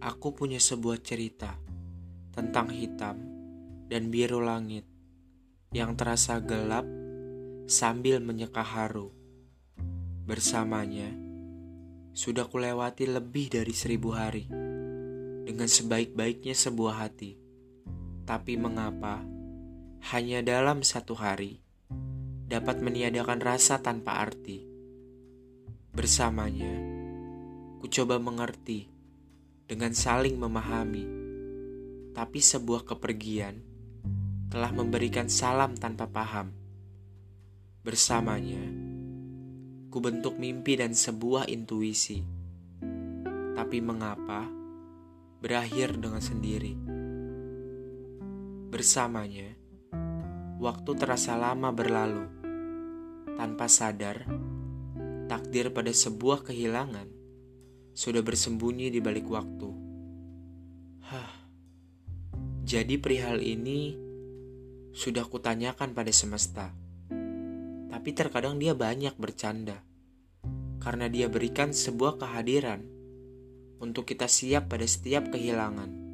Aku punya sebuah cerita tentang hitam dan biru langit yang terasa gelap sambil menyeka haru. Bersamanya, sudah kulewati lebih dari seribu hari dengan sebaik-baiknya sebuah hati. Tapi mengapa hanya dalam satu hari dapat meniadakan rasa tanpa arti? Bersamanya, ku coba mengerti dengan saling memahami. Tapi sebuah kepergian telah memberikan salam tanpa paham. Bersamanya, ku bentuk mimpi dan sebuah intuisi. Tapi mengapa berakhir dengan sendiri? Bersamanya, waktu terasa lama berlalu. Tanpa sadar, takdir pada sebuah kehilangan sudah bersembunyi di balik waktu. Hah. Jadi perihal ini sudah kutanyakan pada semesta. Tapi terkadang dia banyak bercanda. Karena dia berikan sebuah kehadiran untuk kita siap pada setiap kehilangan.